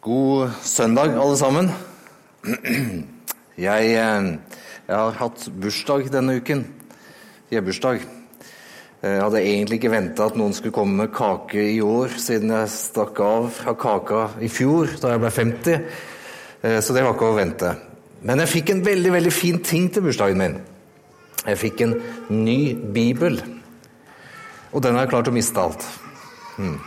God søndag, alle sammen. Jeg, eh, jeg, har hatt bursdag denne uken. Hjembursdag. Jeg hadde egentlig ikke venta at noen skulle komme med kake i år, siden jeg stakk av fra kaka i fjor, da jeg ble 50. Eh, så det var ikke å vente. Men jeg fikk en veldig, veldig fin ting til bursdagen min. Jeg fikk en ny bibel. Og den har jeg klart å miste alt. Hmm.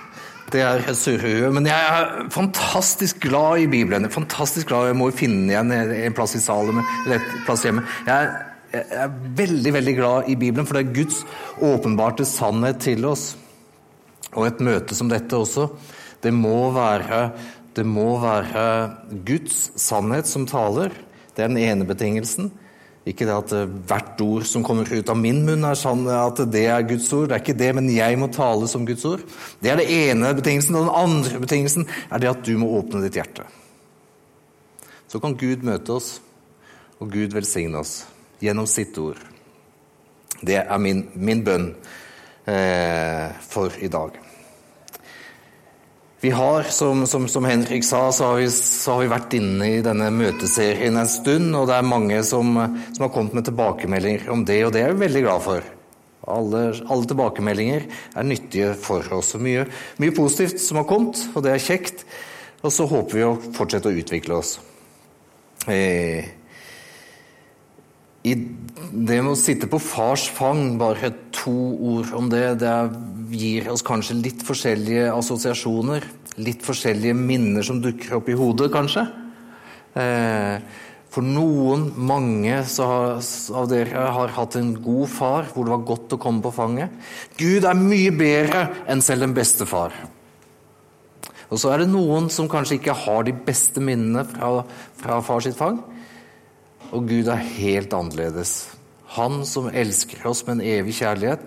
Det er surrehue. Men jeg er fantastisk glad i Bibelen. Fantastisk glad, Jeg må jo finne igjen en plass i salen eller et plass hjemme. Jeg er, jeg er veldig veldig glad i Bibelen, for det er Guds åpenbarte sannhet til oss. Og et møte som dette også, det må være, det må være Guds sannhet som taler. Det er den ene betingelsen. Ikke det at eh, hvert ord som kommer ut av min munn, er sånn at det er Guds ord. Det er ikke det, men jeg må tale som Guds ord. Det er det ene betingelsen. Og den andre betingelsen er det at du må åpne ditt hjerte. Så kan Gud møte oss, og Gud velsigne oss gjennom sitt ord. Det er min, min bønn eh, for i dag. Vi har, som, som, som, Henrik sa, så har, vi, så har, vi, vært inne i denne møteserien en stund, og det er mange som, som har kommet med tilbakemeldinger om det, og det er vi veldig glad for. Alle, alle tilbakemeldinger er nyttige for oss. mye, mye, positivt som har kommet, og det er kjekt. Og så håper vi å fortsette å utvikle oss. Eh, i det med å sitte på fars fang, bare to ord om det, det gir oss kanskje litt forskjellige assosiasjoner. Litt forskjellige minner som dukker opp i hodet, kanskje. Eh, for noen, mange av dere har hatt en god far hvor det var godt å komme på fanget. Gud er mye bedre enn selv den beste far. Og så er det noen som kanskje ikke har de beste minnene fra, fra far sitt fang. Og Gud er helt annerledes. Han som elsker oss med en evig kjærlighet.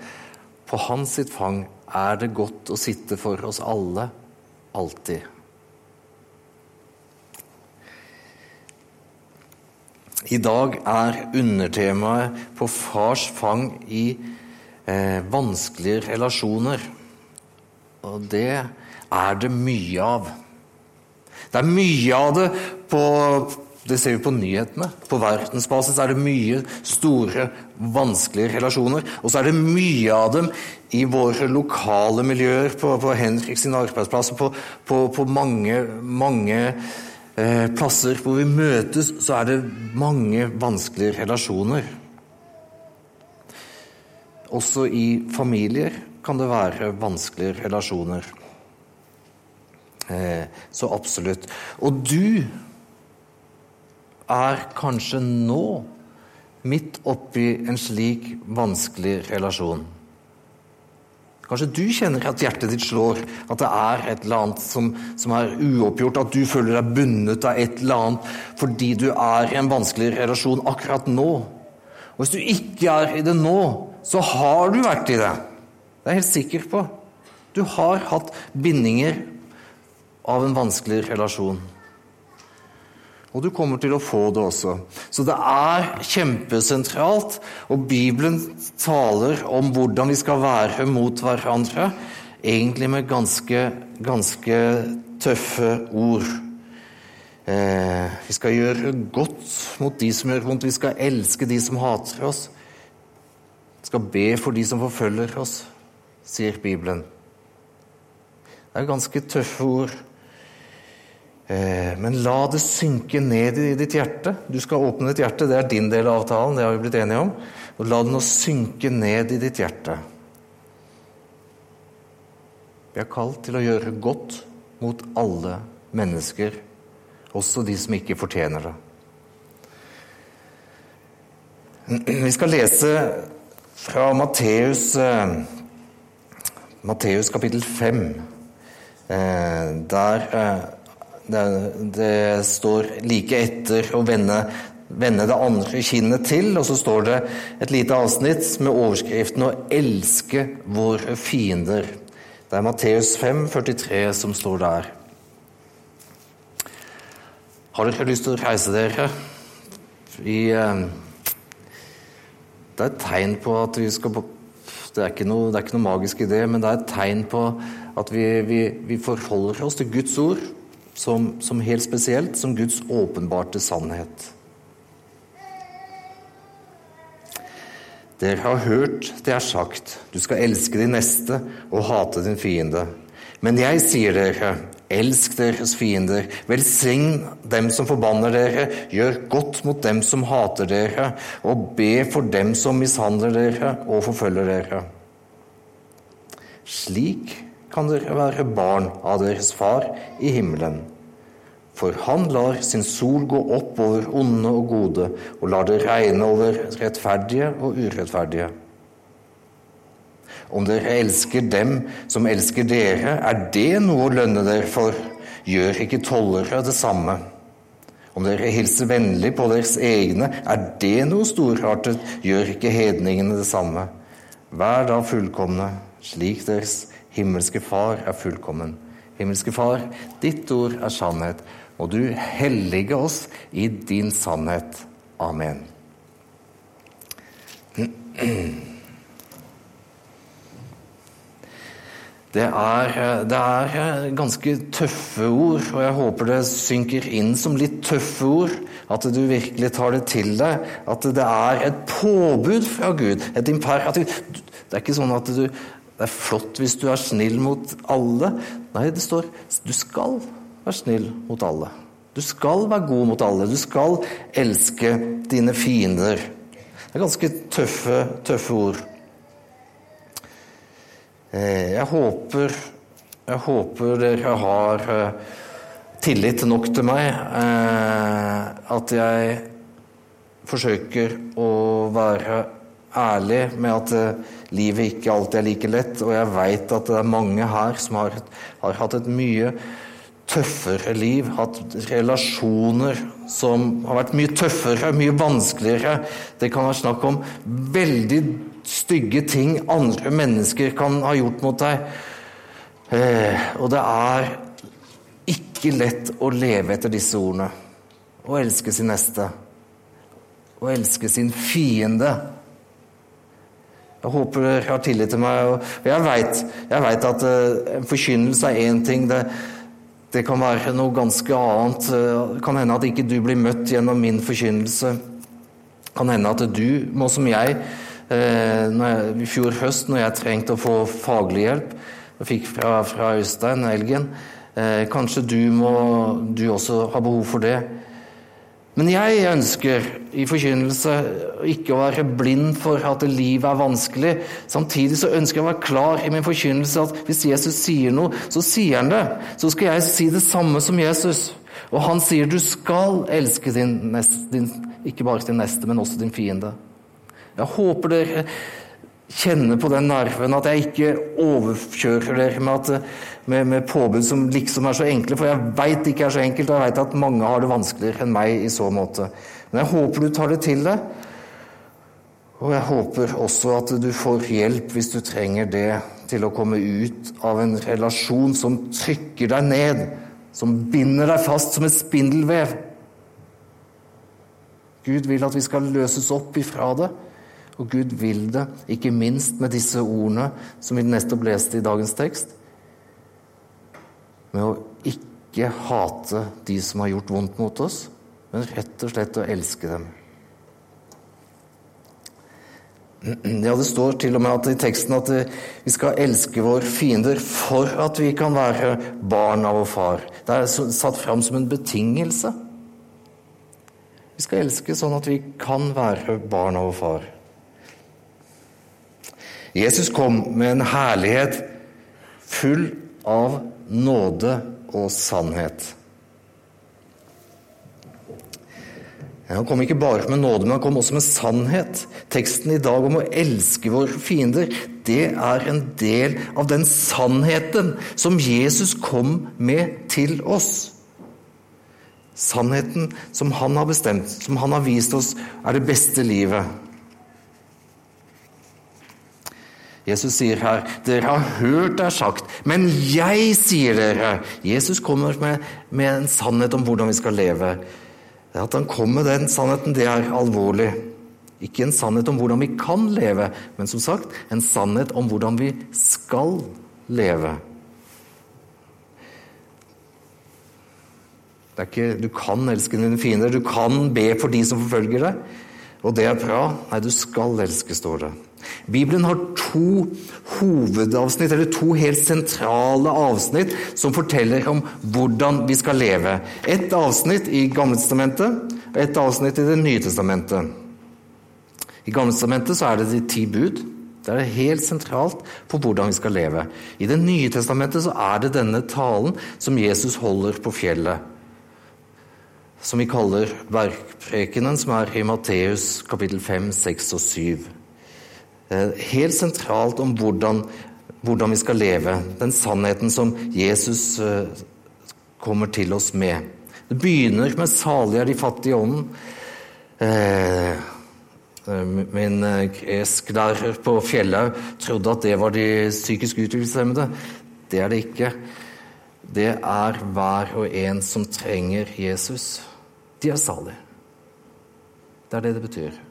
På hans sitt fang er det godt å sitte for oss alle, alltid. I dag er undertemaet på fars fang i eh, vanskelige relasjoner. Og det er det mye av. Det er mye av det på, det ser vi på nyhetene. På verdensbasis er det mye store, vanskelige relasjoner. Og så er det mye av dem i våre lokale miljøer, på, på Henrik sine arbeidsplasser, på, på, på mange, mange eh, plasser hvor vi møtes, så er det mange vanskelige relasjoner. Også i familier kan det være vanskelige relasjoner. Eh, så absolutt. Og du er kanskje nå midt oppi en slik vanskelig relasjon. Kanskje du kjenner at hjertet ditt slår, at det er et eller annet som, som, er uoppgjort, at du føler deg bundet av et eller annet fordi du er i en vanskelig relasjon akkurat nå. Og Hvis du ikke er i det nå, så har du vært i det. Det er jeg helt sikker på. Du har hatt bindinger av en vanskelig relasjon. Og du kommer til å få det også. Så det er kjempesentralt, og Bibelen taler om hvordan vi skal være mot hverandre, egentlig med ganske, ganske tøffe ord. Eh, vi skal gjøre godt mot de som gjør vondt, vi skal elske de som hater oss. Vi skal be for de som forfølger oss, sier Bibelen. Det er ganske tøffe ord. Eh, men la det synke ned i ditt hjerte. Du skal åpne ditt hjerte, det er din del av avtalen. det har vi blitt enige om. Og la det nå synke ned i ditt hjerte. Vi er kalt til å gjøre godt mot alle mennesker, også de som ikke fortjener det. Vi skal lese fra Matteus, eh, Matteus kapittel 5. Eh, der det, det står like etter å vende, vende, det andre kinnet til, og så står det et lite avsnitt med overskriften 'Å elske våre fiender'. Det er Matteus 5, 43 som står der. Har dere lyst til å reise dere? Vi, eh, det er et tegn på at vi skal det er, noe, det er, ikke noe, magisk i det, men det er et tegn på at vi, vi, vi forholder oss til Guds ord som, som helt spesielt som Guds åpenbarte sannhet. Dere har hørt det er sagt, du skal elske din neste og hate din fiende. Men jeg sier dere, elsk deres fiender, velsign dem som forbanner dere, gjør godt mot dem som hater dere, og be for dem som mishandler dere og forfølger dere. Slik kan dere være barn av deres far i himmelen. For han lar sin sol gå opp over onde og gode, og lar det regne over rettferdige og urettferdige. Om dere elsker dem som elsker dere, er det noe å lønne dere for. Gjør ikke tollere det samme. Om dere hilser vennlig på deres egne, er det noe storartet. Gjør ikke hedningene det samme. Vær da fullkomne, slik deres himmelske Far er fullkommen. Himmelske Far, ditt ord er sannhet og du hellige oss i din sannhet. Amen. Det er, det er, ganske tøffe ord, og jeg håper det synker inn som litt tøffe ord. At du virkelig tar det til deg. At det er et påbud fra Gud. Et imperativ. Det er ikke sånn at du, det er flott hvis du er snill mot alle. Nei, det står du skal være snill mot alle. Du skal være god mot alle. Du skal elske dine fiender. Det er ganske tøffe, tøffe ord. Eh, jeg håper, jeg håper dere har eh, tillit nok til meg. Eh, at jeg forsøker å være ærlig med at livet ikke alltid er like lett. Og jeg veit at det er mange her som har, har hatt et mye tøffere liv, hatt relasjoner som har vært mye tøffere, mye vanskeligere. Det kan være snakk om veldig stygge ting andre mennesker kan ha gjort mot deg. Eh, og det er ikke lett å leve etter disse ordene. Å elske sin neste. Å elske sin fiende. Jeg håper dere har tillit til meg. Og jeg veit at uh, forkynnelse er én ting. det det kan være noe ganske annet. Det kan hende at ikke du blir møtt gjennom min forkynnelse. Det kan hende at du må som jeg, eh, jeg i fjor høst, når jeg trengte å få faglig hjelp Jeg fikk fra, fra Øystein Elgen. Eh, kanskje du, må, du også har behov for det. Men jeg ønsker i forkynnelse ikke å være blind for at livet er vanskelig. Samtidig så ønsker jeg å være klar i min forkynnelse at hvis Jesus sier noe, så sier han det. Så skal jeg si det samme som Jesus. Og han sier du skal elske din, neste, din ikke bare din neste, men også din fiende. Jeg håper dere kjenner på den nerven, at jeg ikke overkjører dere med, med, med, påbud som liksom er så enkle, for jeg veit det ikke er så enkelt, og jeg veit at mange har det vanskeligere enn meg i så måte. Men jeg håper du tar det til deg. Og jeg håper også at du får hjelp hvis du trenger det, til å komme ut av en relasjon som trykker deg ned, som binder deg fast som et spindelvev. Gud vil at vi skal løses opp ifra det. Og Gud vil det, ikke minst med disse ordene som vi nettopp leste i dagens tekst. Med å ikke hate de som har gjort vondt mot oss, men rett og slett å elske dem. Ja, Det står til og med at i teksten at vi skal elske våre fiender for at vi kan være barn av vår far. Det er satt fram som en betingelse. Vi skal elske sånn at vi kan være barn av vår far. Jesus kom med en herlighet full av nåde og sannhet. Han kom ikke bare med nåde, men han kom også med sannhet. Teksten i dag om å elske våre fiender, det er en del av den sannheten som Jesus kom med til oss. Sannheten som han har bestemt, som han har vist oss, er det beste livet. Jesus sier her, 'Dere har hørt det er sagt, men jeg sier dere' Jesus kommer med, med, en sannhet om hvordan vi skal leve. At han kommer med den sannheten, det er alvorlig. Ikke en sannhet om hvordan vi kan leve, men som sagt en sannhet om hvordan vi skal leve. Det er Ikke, du kan elske dine fiender, du kan be for de som forfølger deg. Og det er bra. Nei, du skal elske, står det. Bibelen har to hovedavsnitt, eller to helt sentrale avsnitt, som forteller om hvordan vi skal leve. Et avsnitt i Gamletestamentet og et avsnitt i Det nye testamentet. I Gamletestamentet så er det de ti bud. Det er helt sentralt for hvordan vi skal leve. I Det nye testamentet så er det denne talen som Jesus holder på fjellet som vi kaller verkprekenen, som er i Matteus kapittel 5, 6 og 7. Eh, helt sentralt om hvordan, hvordan vi skal leve, den sannheten som Jesus eh, kommer til oss med. Det begynner med 'salig er de fattige i ånden'. Eh, min gresklærer på Fjellhaug trodde at det var de psykisk utviklingshemmede. Det er det ikke. Det er hver og en som trenger Jesus de er salige. Det er det det betyr.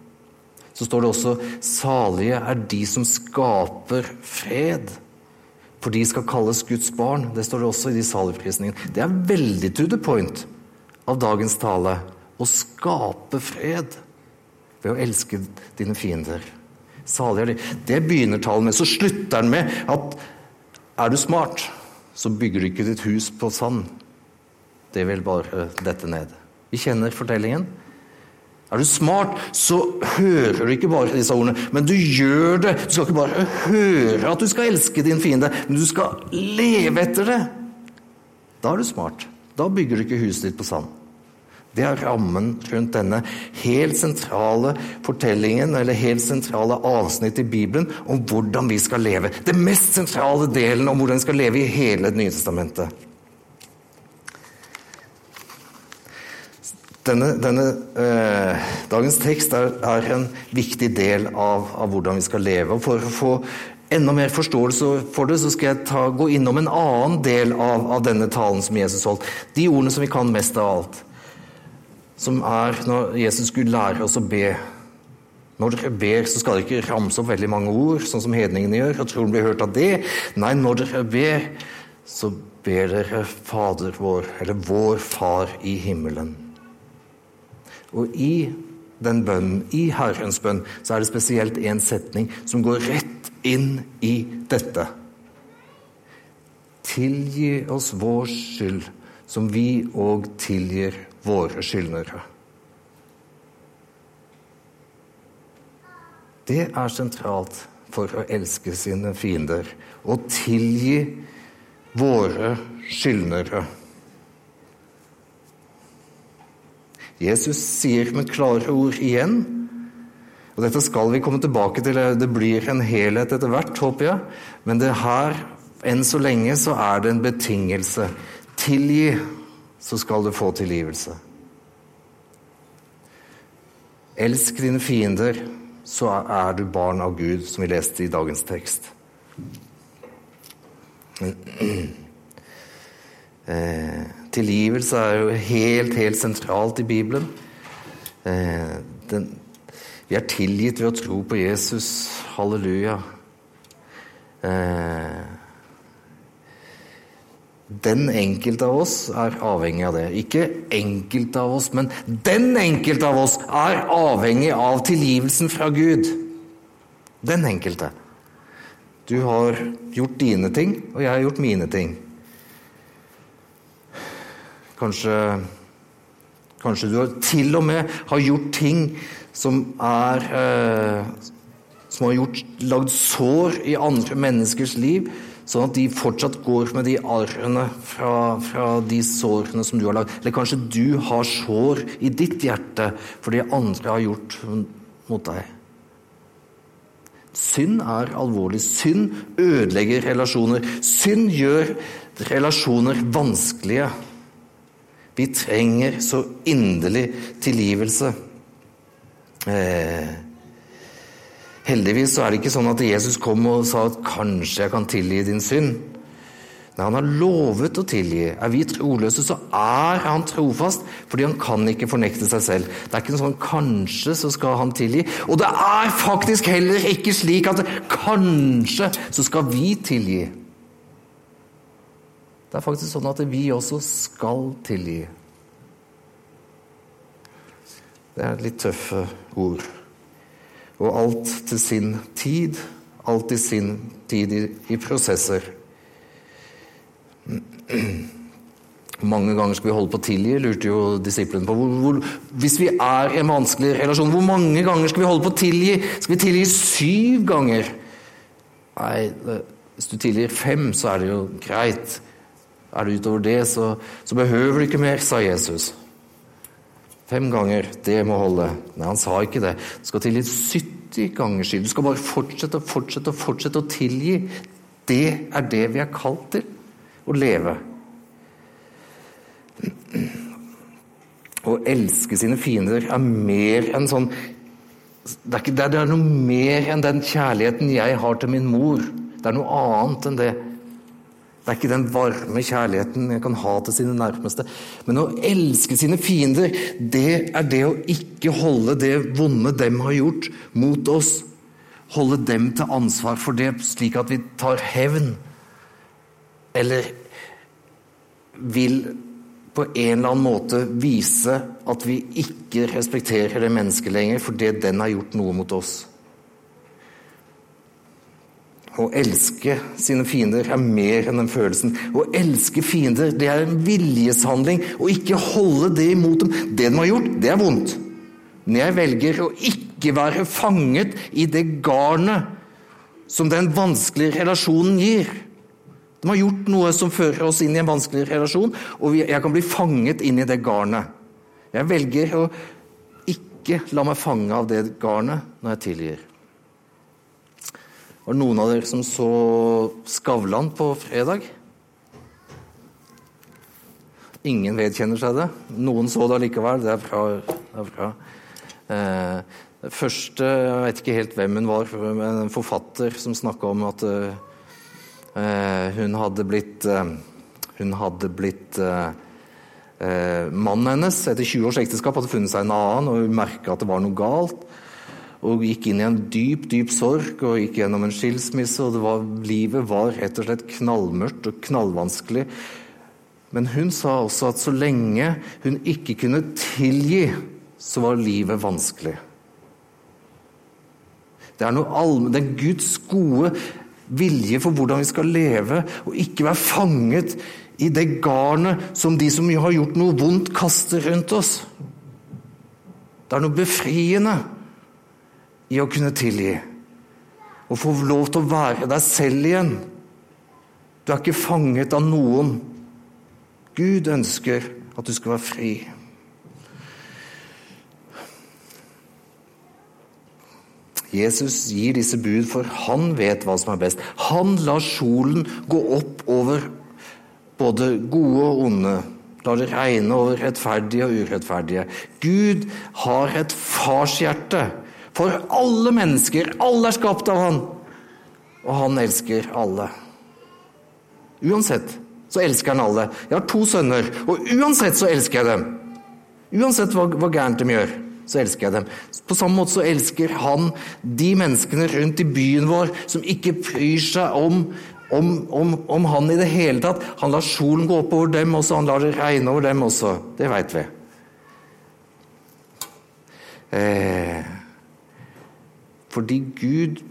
Så står det også 'salige er de som skaper fred', for de skal kalles Guds barn. Det står det også i de saligprisningene. Det er veldig to the point av dagens tale. Å skape fred ved å elske dine fiender. Salige er de. Det begynner talen med. Så slutter den med at er du smart, så bygger du ikke ditt hus på sand. Det vil bare dette ned. Vi kjenner fortellingen. Er du smart, så hører du ikke bare disse ordene, men du gjør det. Du skal ikke bare høre at du skal elske din fiende, men du skal leve etter det. Da er du smart. Da bygger du ikke huset ditt på sand. Det er rammen rundt denne helt sentrale fortellingen, eller helt sentrale avsnitt i Bibelen om hvordan vi skal leve. Det mest sentrale delen om hvordan vi skal leve i hele Det nye testamentet. Denne, denne eh, dagens tekst er, er, en viktig del av, av, hvordan vi skal leve. og For å få enda mer forståelse for det, så skal jeg ta, gå innom en annen del av, av, denne talen som Jesus holdt. De ordene som vi kan mest av alt. Som er når Jesus skulle lære oss å be. Når dere ber, så skal dere ikke ramse opp veldig mange ord, sånn som hedningene gjør, og tror de blir hørt av det. Nei, når dere ber, så ber dere Fader vår, eller Vår Far i himmelen. Og i den bønnen, i Herrens bønn, så er det spesielt en setning som går rett inn i dette. Tilgi oss vår skyld, som vi òg tilgir våre skyldnere. Det er sentralt for å elske sine fiender. Å tilgi våre skyldnere. Jesus sier med klare ord igjen og Dette skal vi komme tilbake til. Det blir en helhet etter hvert, håper jeg. Men det her, enn så lenge, så er det en betingelse. Tilgi, så skal du få tilgivelse. Elsk dine fiender, så er du barn av Gud, som vi leste i dagens tekst. Eh, tilgivelse er jo helt, helt sentralt i Bibelen. Eh, den, vi er tilgitt ved å tro på Jesus. Halleluja. Eh, den enkelte av oss er avhengig av det. Ikke enkelte av oss, men den enkelte av oss er avhengig av tilgivelsen fra Gud. Den enkelte. Du har gjort dine ting, og jeg har gjort mine ting. Kanskje, kanskje du til og med har gjort ting som er eh, Som har gjort, lagd sår i andre menneskers liv, sånn at de fortsatt går med de arrene fra, fra de sårene som du har lagd. Eller kanskje du har sår i ditt hjerte for det andre har gjort mot deg. Synd er alvorlig. Synd ødelegger relasjoner. Synd gjør relasjoner vanskelige. Vi trenger så inderlig tilgivelse. Eh, heldigvis så er det ikke sånn at Jesus kom og sa at 'kanskje jeg kan tilgi din synd'. Nei, han har lovet å tilgi. Er vi troløse, så er han trofast, fordi han kan ikke fornekte seg selv. Det er ikke noe sånn 'kanskje så skal han tilgi'. Og det er faktisk heller ikke slik at 'kanskje så skal vi tilgi'. Det er faktisk sånn at vi også skal tilgi. Det er litt tøffe ord. Og alt til sin tid. Alt til sin tid i, i prosesser. mange ganger skal vi holde på å tilgi, lurte jo disiplene på. Hvor, hvor, hvis vi er i en vanskelig relasjon, hvor mange ganger skal vi holde på å tilgi? Skal vi tilgi syv ganger? Nei, hvis du tilgir fem, så er det jo greit. Er det utover det, så, så behøver du ikke mer, sa Jesus. Fem ganger, det må holde. Nei, han sa ikke det. Du skal tilgi 70 ganger skyld. Du skal bare fortsette og fortsette og fortsette å tilgi. Det er det vi er kalt til. Å leve. Å elske sine fiender er mer enn sånn det er, ikke, det er noe mer enn den kjærligheten jeg har til min mor. Det er noe annet enn det. Det er ikke den varme kjærligheten jeg kan ha til sine nærmeste. Men å elske sine fiender, det er det å ikke holde det vonde dem har gjort, mot oss. Holde dem til ansvar for det, slik at vi tar hevn. Eller vil på en eller annen måte vise at vi ikke respekterer det mennesket lenger fordi den har gjort noe mot oss. Å elske sine fiender er mer enn den følelsen. Å elske fiender, det er en viljeshandling. Å ikke holde det imot dem. Det de har gjort, det er vondt. Men jeg velger å ikke være fanget i det garnet som den vanskelige relasjonen gir. De har gjort noe som fører oss inn i en vanskelig relasjon, og jeg kan bli fanget inn i det garnet. Jeg velger å ikke la meg fange av det garnet når jeg tilgir. Var det noen av dere som så Skavlan på fredag? Ingen vedkjenner seg det. Noen så det allikevel. Det er bra. Det er bra. Eh, første, Jeg vet ikke helt hvem hun var, men en forfatter som snakka om at eh, Eh, hun hadde blitt eh, Hun hadde blitt eh, Mannen hennes etter 20 års ekteskap hadde funnet seg en annen, og hun merka at det var noe galt. Og gikk inn i en dyp, dyp sorg og gikk gjennom en skilsmisse. og var, Livet var rett og slett knallmørkt og knallvanskelig. Men hun sa også at så lenge hun ikke kunne tilgi, så var livet vanskelig. Det er noe allmenn, det er Guds gode vilje for hvordan vi skal leve, og ikke være fanget i det garnet som de som har gjort noe vondt, kaster rundt oss. Det er noe befriende i å kunne tilgi. Å få lov til å være deg selv igjen. Du er ikke fanget av noen. Gud ønsker at du skal være fri. Jesus gir disse bud, for han vet hva som er best. Han lar solen gå opp over både gode og onde. Lar det regne over rettferdige og urettferdige. Gud har et farshjerte for alle mennesker. Alle er skapt av han. Og han elsker alle. Uansett så elsker han alle. Jeg har to sønner, og uansett så elsker jeg dem. Uansett hva, hva gærent de gjør så elsker jeg dem. På samme måte så elsker han de menneskene rundt i byen vår som ikke bryr seg om, om, om, om han i det hele tatt. Han lar solen gå opp over dem også, han lar det regne over dem også. Det veit vi. Eh, fordi Gud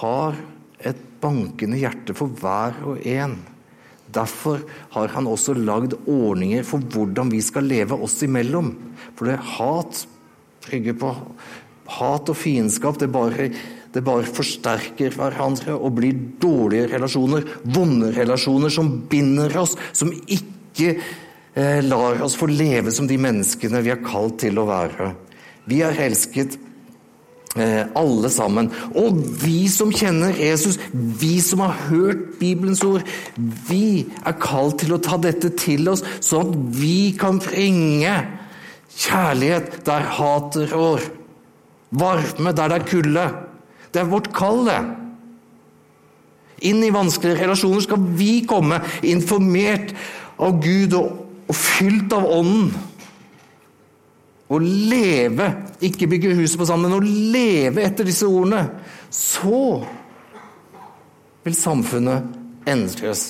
har et bankende hjerte for hver og en. Derfor har han også lagd ordninger for hvordan vi skal leve oss imellom. For det hat brygger på hat og fiendskap. Det bare, det bare forsterker hverandre og blir dårlige relasjoner. Vonde relasjoner som binder oss, som ikke eh, lar oss få leve som de menneskene vi er kalt til å være. Vi er elsket alle sammen. Og vi som kjenner Jesus, vi som har hørt Bibelens ord, vi er kalt til å ta dette til oss, sånn at vi kan bringe kjærlighet der hatet rår. Varme der det er kulde. Det er vårt kall, det. Inn i vanskelige relasjoner skal vi komme informert av Gud og, og fylt av Ånden. Å leve, ikke bygge huset på sand, men å leve etter disse ordene. Så vil samfunnet endres.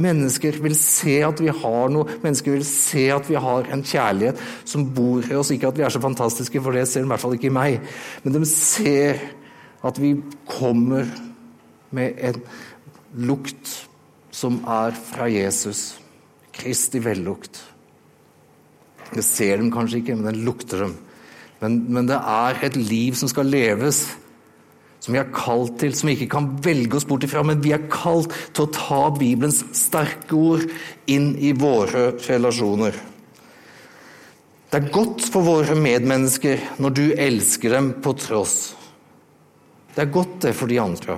Mennesker vil se at vi har noe, mennesker vil se at vi har en kjærlighet som bor i oss. Ikke at vi er så fantastiske, for det ser de i hvert fall ikke i meg. Men de ser at vi kommer med en lukt som er fra Jesus. Kristi vellukt. Det ser dem kanskje ikke, men den lukter dem. Men, men det er et liv som skal leves som vi er kalt til, som vi ikke kan velge oss bort ifra, men vi er kalt til å ta Bibelens sterke ord inn i våre relasjoner. Det er godt for våre medmennesker når du elsker dem på tross. Det er godt, det, for de andre.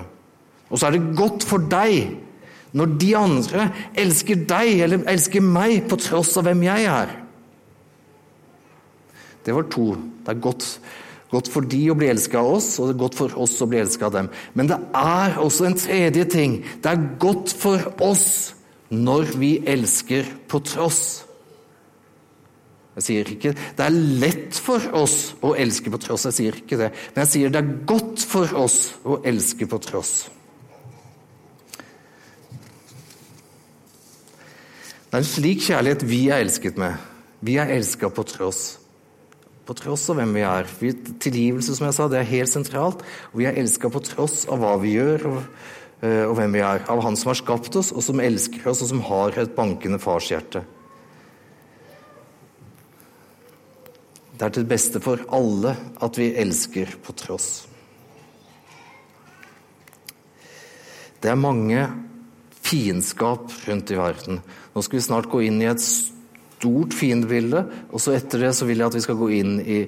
Og så er det godt for deg når de andre elsker deg eller elsker meg på tross av hvem jeg er. Det var to. Det er godt Godt for de å bli elska av oss, og det er godt for oss å bli elska av dem. Men det er også en tredje ting. Det er godt for oss når vi elsker på tross. Jeg sier ikke det er lett for oss å elske på tross, jeg sier ikke det. Men jeg sier det er godt for oss å elske på tross. Det er en slik kjærlighet vi er elsket med. Vi er elska på tross på tross av hvem vi er. Tilgivelse, som jeg sa, det er helt sentralt. Og vi er elska på tross av hva vi gjør og, eh, og, hvem vi er. Av Han som har skapt oss, og som elsker oss, og som har et bankende farshjerte. Det er til beste for alle at vi elsker på tross. Det er mange fiendskap rundt i verden. Nå skal vi snart gå inn i et stort fiendebilde. Og så etter det så vil jeg at vi skal gå inn i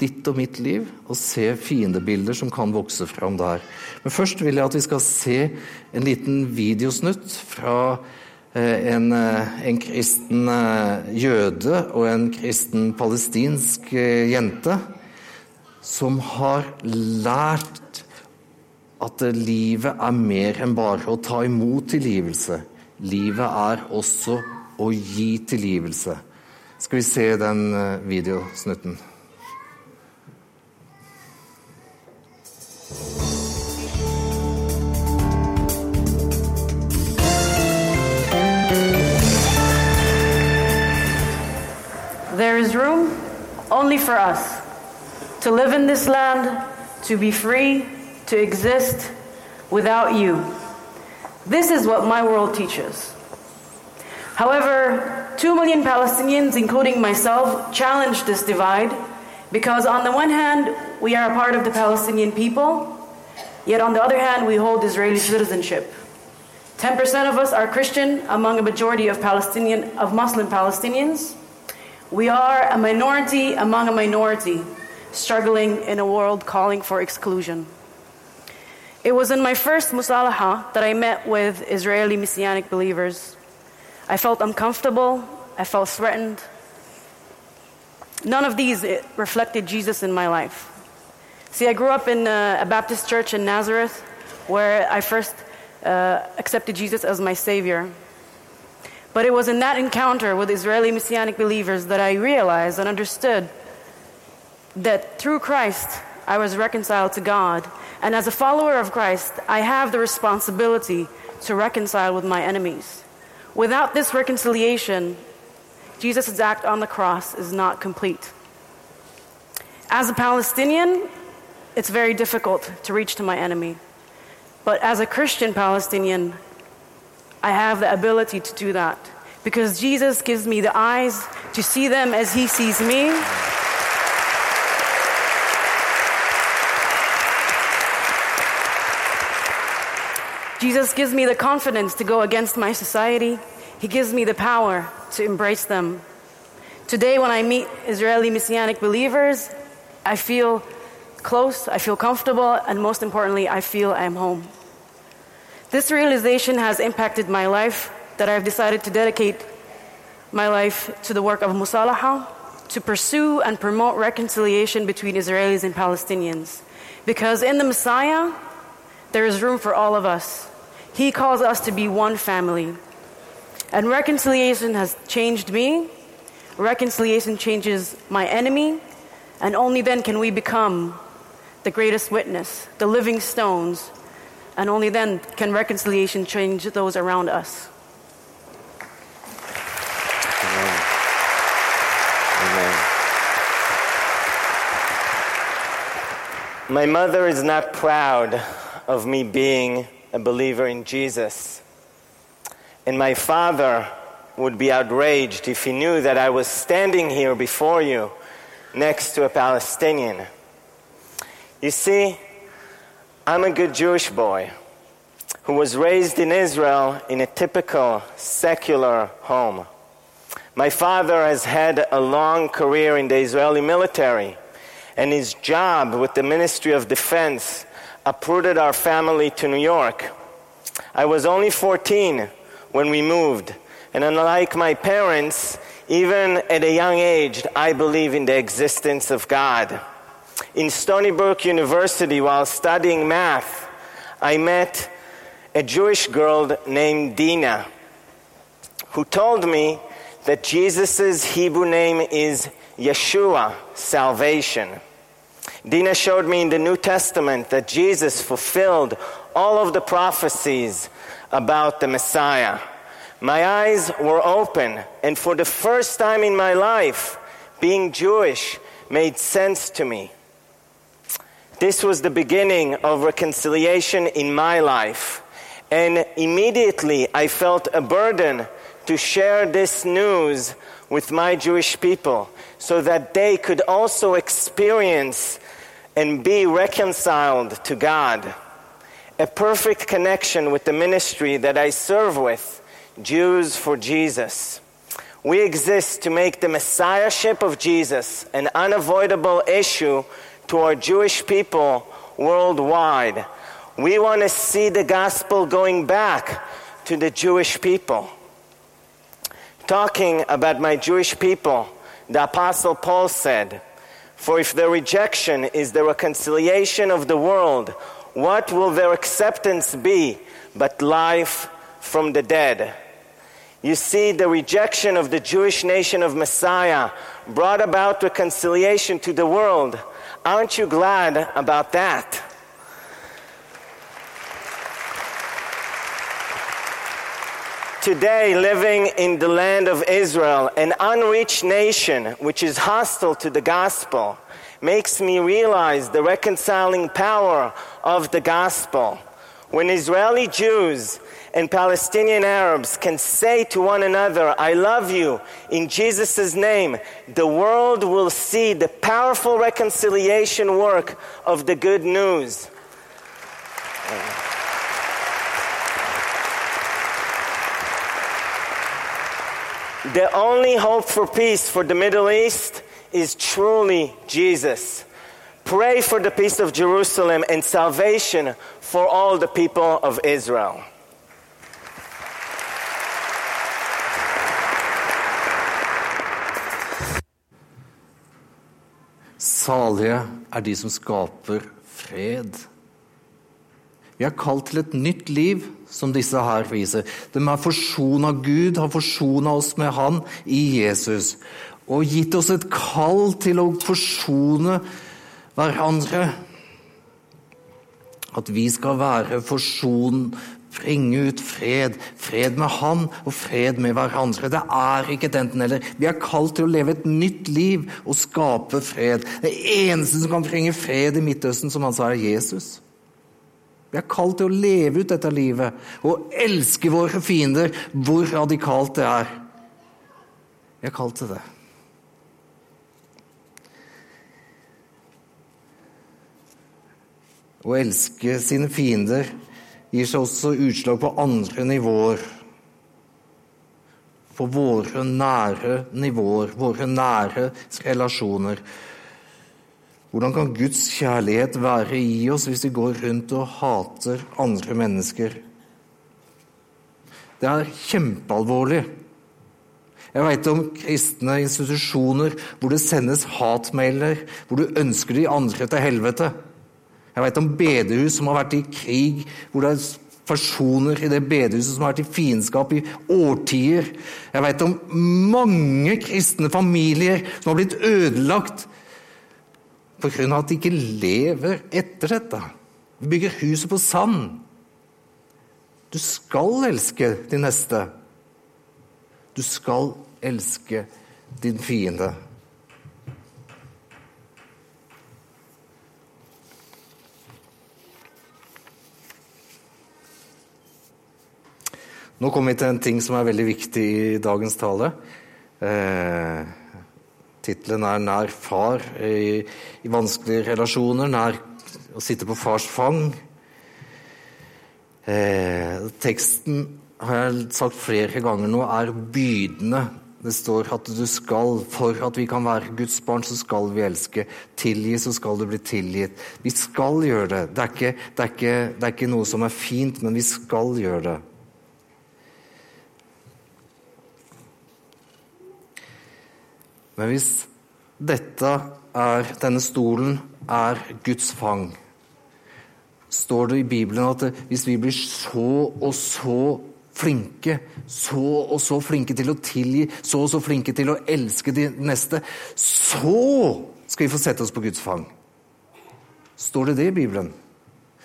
ditt og mitt liv og se fiendebilder som kan vokse fram der. Men først vil jeg at vi skal se en liten videosnutt fra eh, en, eh, en kristen eh, jøde og en kristen palestinsk jente som har lært at livet er mer enn bare å ta imot tilgivelse. Livet er også å gi tilgivelse. Skal vi se den eh, videosnutten? There is room only for us to live in this land, to be free, to exist without you. This is what my world teaches. However, two million Palestinians, including myself, challenge this divide because, on the one hand, we are a part of the Palestinian people, yet on the other hand, we hold Israeli citizenship. 10% of us are Christian among a majority of Palestinian of Muslim Palestinians. We are a minority among a minority struggling in a world calling for exclusion. It was in my first musalaha that I met with Israeli Messianic believers I felt uncomfortable. I felt threatened. None of these reflected Jesus in my life. See, I grew up in a, a Baptist church in Nazareth where I first uh, accepted Jesus as my Savior. But it was in that encounter with Israeli Messianic believers that I realized and understood that through Christ I was reconciled to God. And as a follower of Christ, I have the responsibility to reconcile with my enemies. Without this reconciliation, Jesus' act on the cross is not complete. As a Palestinian, it's very difficult to reach to my enemy. But as a Christian Palestinian, I have the ability to do that because Jesus gives me the eyes to see them as He sees me. Jesus gives me the confidence to go against my society. He gives me the power to embrace them. Today, when I meet Israeli Messianic believers, I feel close, I feel comfortable, and most importantly, I feel I'm home. This realization has impacted my life that I've decided to dedicate my life to the work of Musalaha, to pursue and promote reconciliation between Israelis and Palestinians. Because in the Messiah, there is room for all of us. He calls us to be one family. And reconciliation has changed me. Reconciliation changes my enemy. And only then can we become the greatest witness, the living stones. And only then can reconciliation change those around us. My mother is not proud of me being a believer in Jesus. And my father would be outraged if he knew that I was standing here before you next to a Palestinian. You see, I'm a good Jewish boy who was raised in Israel in a typical secular home. My father has had a long career in the Israeli military, and his job with the Ministry of Defense uprooted our family to New York. I was only 14 when we moved, and unlike my parents, even at a young age, I believe in the existence of God. In Stony Brook University, while studying math, I met a Jewish girl named Dina who told me that Jesus' Hebrew name is Yeshua, salvation. Dina showed me in the New Testament that Jesus fulfilled all of the prophecies about the Messiah. My eyes were open, and for the first time in my life, being Jewish made sense to me. This was the beginning of reconciliation in my life. And immediately I felt a burden to share this news with my Jewish people so that they could also experience and be reconciled to God. A perfect connection with the ministry that I serve with, Jews for Jesus. We exist to make the messiahship of Jesus an unavoidable issue to our Jewish people worldwide. We want to see the gospel going back to the Jewish people. Talking about my Jewish people, the Apostle Paul said, For if their rejection is the reconciliation of the world, what will their acceptance be but life from the dead? You see, the rejection of the Jewish nation of Messiah brought about reconciliation to the world. Aren't you glad about that? Today, living in the land of Israel, an unreached nation which is hostile to the gospel, makes me realize the reconciling power of the gospel. When Israeli Jews and Palestinian Arabs can say to one another, I love you in Jesus' name, the world will see the powerful reconciliation work of the good news. The only hope for peace for the Middle East is truly Jesus. Pray for the peace of Jerusalem and salvation for all the people of Israel. Salige er de som skaper fred. Vi er kalt til et nytt liv, som disse her viser. De er forsona Gud, har forsona oss med Han i Jesus. Og gitt oss et kall til å forsone hverandre. At vi skal være forson, bringe ut fred. Fred med Han og fred med hverandre. Det er ikke et enten-eller. Vi er kalt til å leve et nytt liv og skape fred. Det eneste som kan bringe fred i Midtøsten, som han sa, er Jesus. Vi er kalt til å leve ut dette livet og elske våre fiender, hvor radikalt det er. Vi er kalt til det. Å elske sine fiender gir seg også utslag på andre nivåer. På våre nære nivåer, våre nære relasjoner. Hvordan kan Guds kjærlighet være i oss hvis vi går rundt og hater andre mennesker? Det er kjempealvorlig. Jeg veit om kristne institusjoner hvor det sendes hatmailer, hvor du ønsker de andre til helvete. Jeg veit om bedehus som har vært i krig, hvor det er personer i det bedehuset som har vært i fiendskap i årtier. Jeg veit om mange kristne familier som har blitt ødelagt pga. at de ikke lever etter dette. De bygger huset på sand. Du skal elske din neste. Du skal elske din fiende. Nå kommer vi til en ting som er veldig viktig i dagens tale. Eh, Tittelen er 'Nær far' i, i, vanskelige relasjoner. Nær å sitte på fars fang. Eh, teksten har jeg sagt flere ganger nå, er bydende. Det står at du skal, for at vi kan være Guds barn, så skal vi elske. Tilgi, så skal du bli tilgitt. Vi skal gjøre det. Det er ikke, det er ikke, det er ikke noe som er fint, men vi skal gjøre det. Men hvis dette er, denne stolen er Guds fang, står det i Bibelen at hvis vi blir så og så flinke, så og så flinke til å tilgi, så og så flinke til å elske de neste, så skal vi få sette oss på Guds fang. Står det det i Bibelen?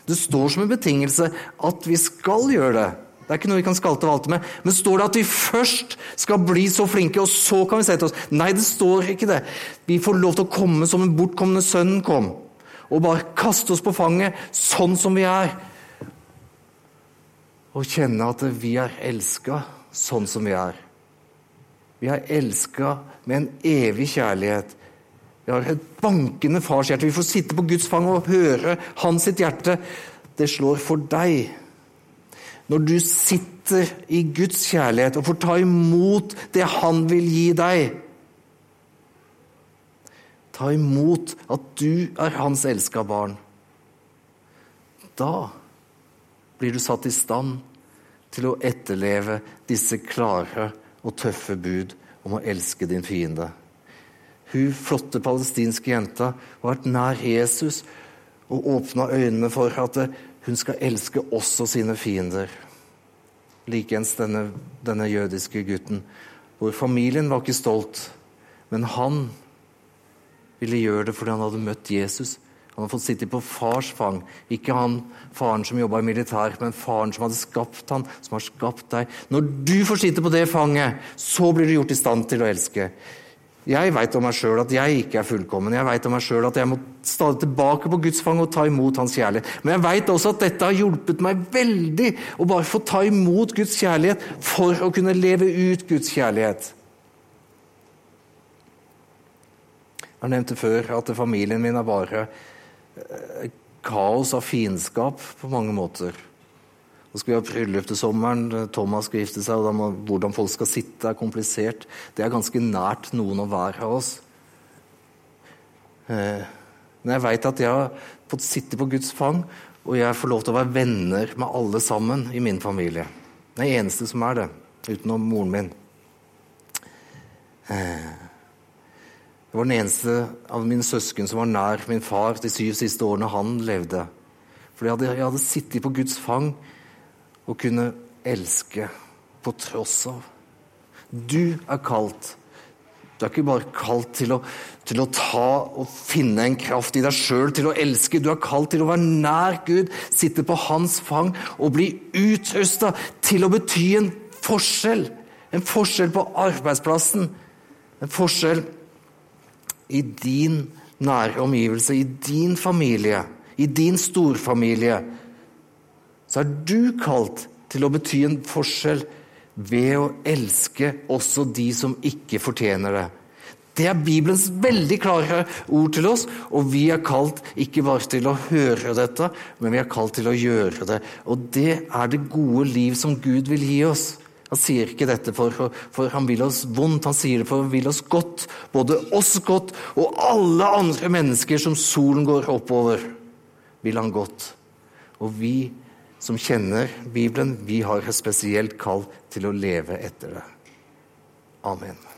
Det står som en betingelse at vi skal gjøre det. Det er ikke noe vi kan skalte og valte med. Men står det at vi først skal bli så flinke, og så kan vi se til oss? Nei, det står ikke det. Vi får lov til å komme som en bortkomne sønnen kom, og bare kaste oss på fanget sånn som vi er. Og kjenne at vi er elska sånn som vi er. Vi er elska med en evig kjærlighet. Vi har et bankende farshjerte. Vi får sitte på Guds fang og høre hans sitt hjerte. Det slår for deg når du sitter i Guds kjærlighet og får ta imot det Han vil gi deg Ta imot at du er Hans elska barn. Da blir du satt i stand til å etterleve disse klare og tøffe bud om å elske din fiende. Hun flotte palestinske jenta har vært nær Jesus og åpna øynene for at hun skal elske også sine fiender. Likeens denne, denne jødiske gutten, hvor familien var ikke stolt, men han ville gjøre det fordi han hadde møtt Jesus. Han hadde fått sitte på fars fang. Ikke han faren som jobba i militær, men faren som hadde skapt han, som har skapt deg. Når du får sitte på det fanget, så blir du gjort i stand til å elske. Jeg veit om meg sjøl at jeg ikke er fullkommen. Jeg veit om meg sjøl at jeg må stadig tilbake på Guds fang og ta imot Hans kjærlighet. Men jeg veit også at dette har hjulpet meg veldig å bare få ta imot Guds kjærlighet for å kunne leve ut Guds kjærlighet. Jeg har nevnt det før at familien min er bare eh, kaos av fiendskap på mange måter. Så skal vi ha bryllup til sommeren. Thomas skal gifte seg. og må, Hvordan folk skal sitte, er komplisert. Det er ganske nært noen og hver av oss. Eh, men jeg veit at jeg har fått sitte på Guds fang, og jeg får lov til å være venner med alle sammen i min familie. Den eneste som er det, utenom moren min. Eh, det var den eneste av mine søsken som var nær min far de syv siste årene han levde. Fordi jeg jeg hadde sittet på Guds fang å kunne elske på tross av. Du er kalt. Du er ikke bare kalt til å, til å ta og finne en kraft i deg sjøl til å elske. Du er kalt til å være nær Gud, sitte på hans fang og bli utrusta til å bety en forskjell. En forskjell på arbeidsplassen. En forskjell i din nære omgivelse, i din familie, i din storfamilie så er du kalt til å bety en forskjell ved å elske også de som ikke fortjener det. Det er Bibelens veldig klare ord til oss, og vi er kalt ikke bare til å høre dette, men vi er kalt til å gjøre det. Og det er det gode liv som Gud vil gi oss. Han sier ikke dette for, for han vil oss vondt, han sier det for han vil oss godt. Både oss godt og alle andre mennesker som solen går oppover, vil han godt. Og vi som kjenner Bibelen, vi har et spesielt kall til å leve etter det. Amen.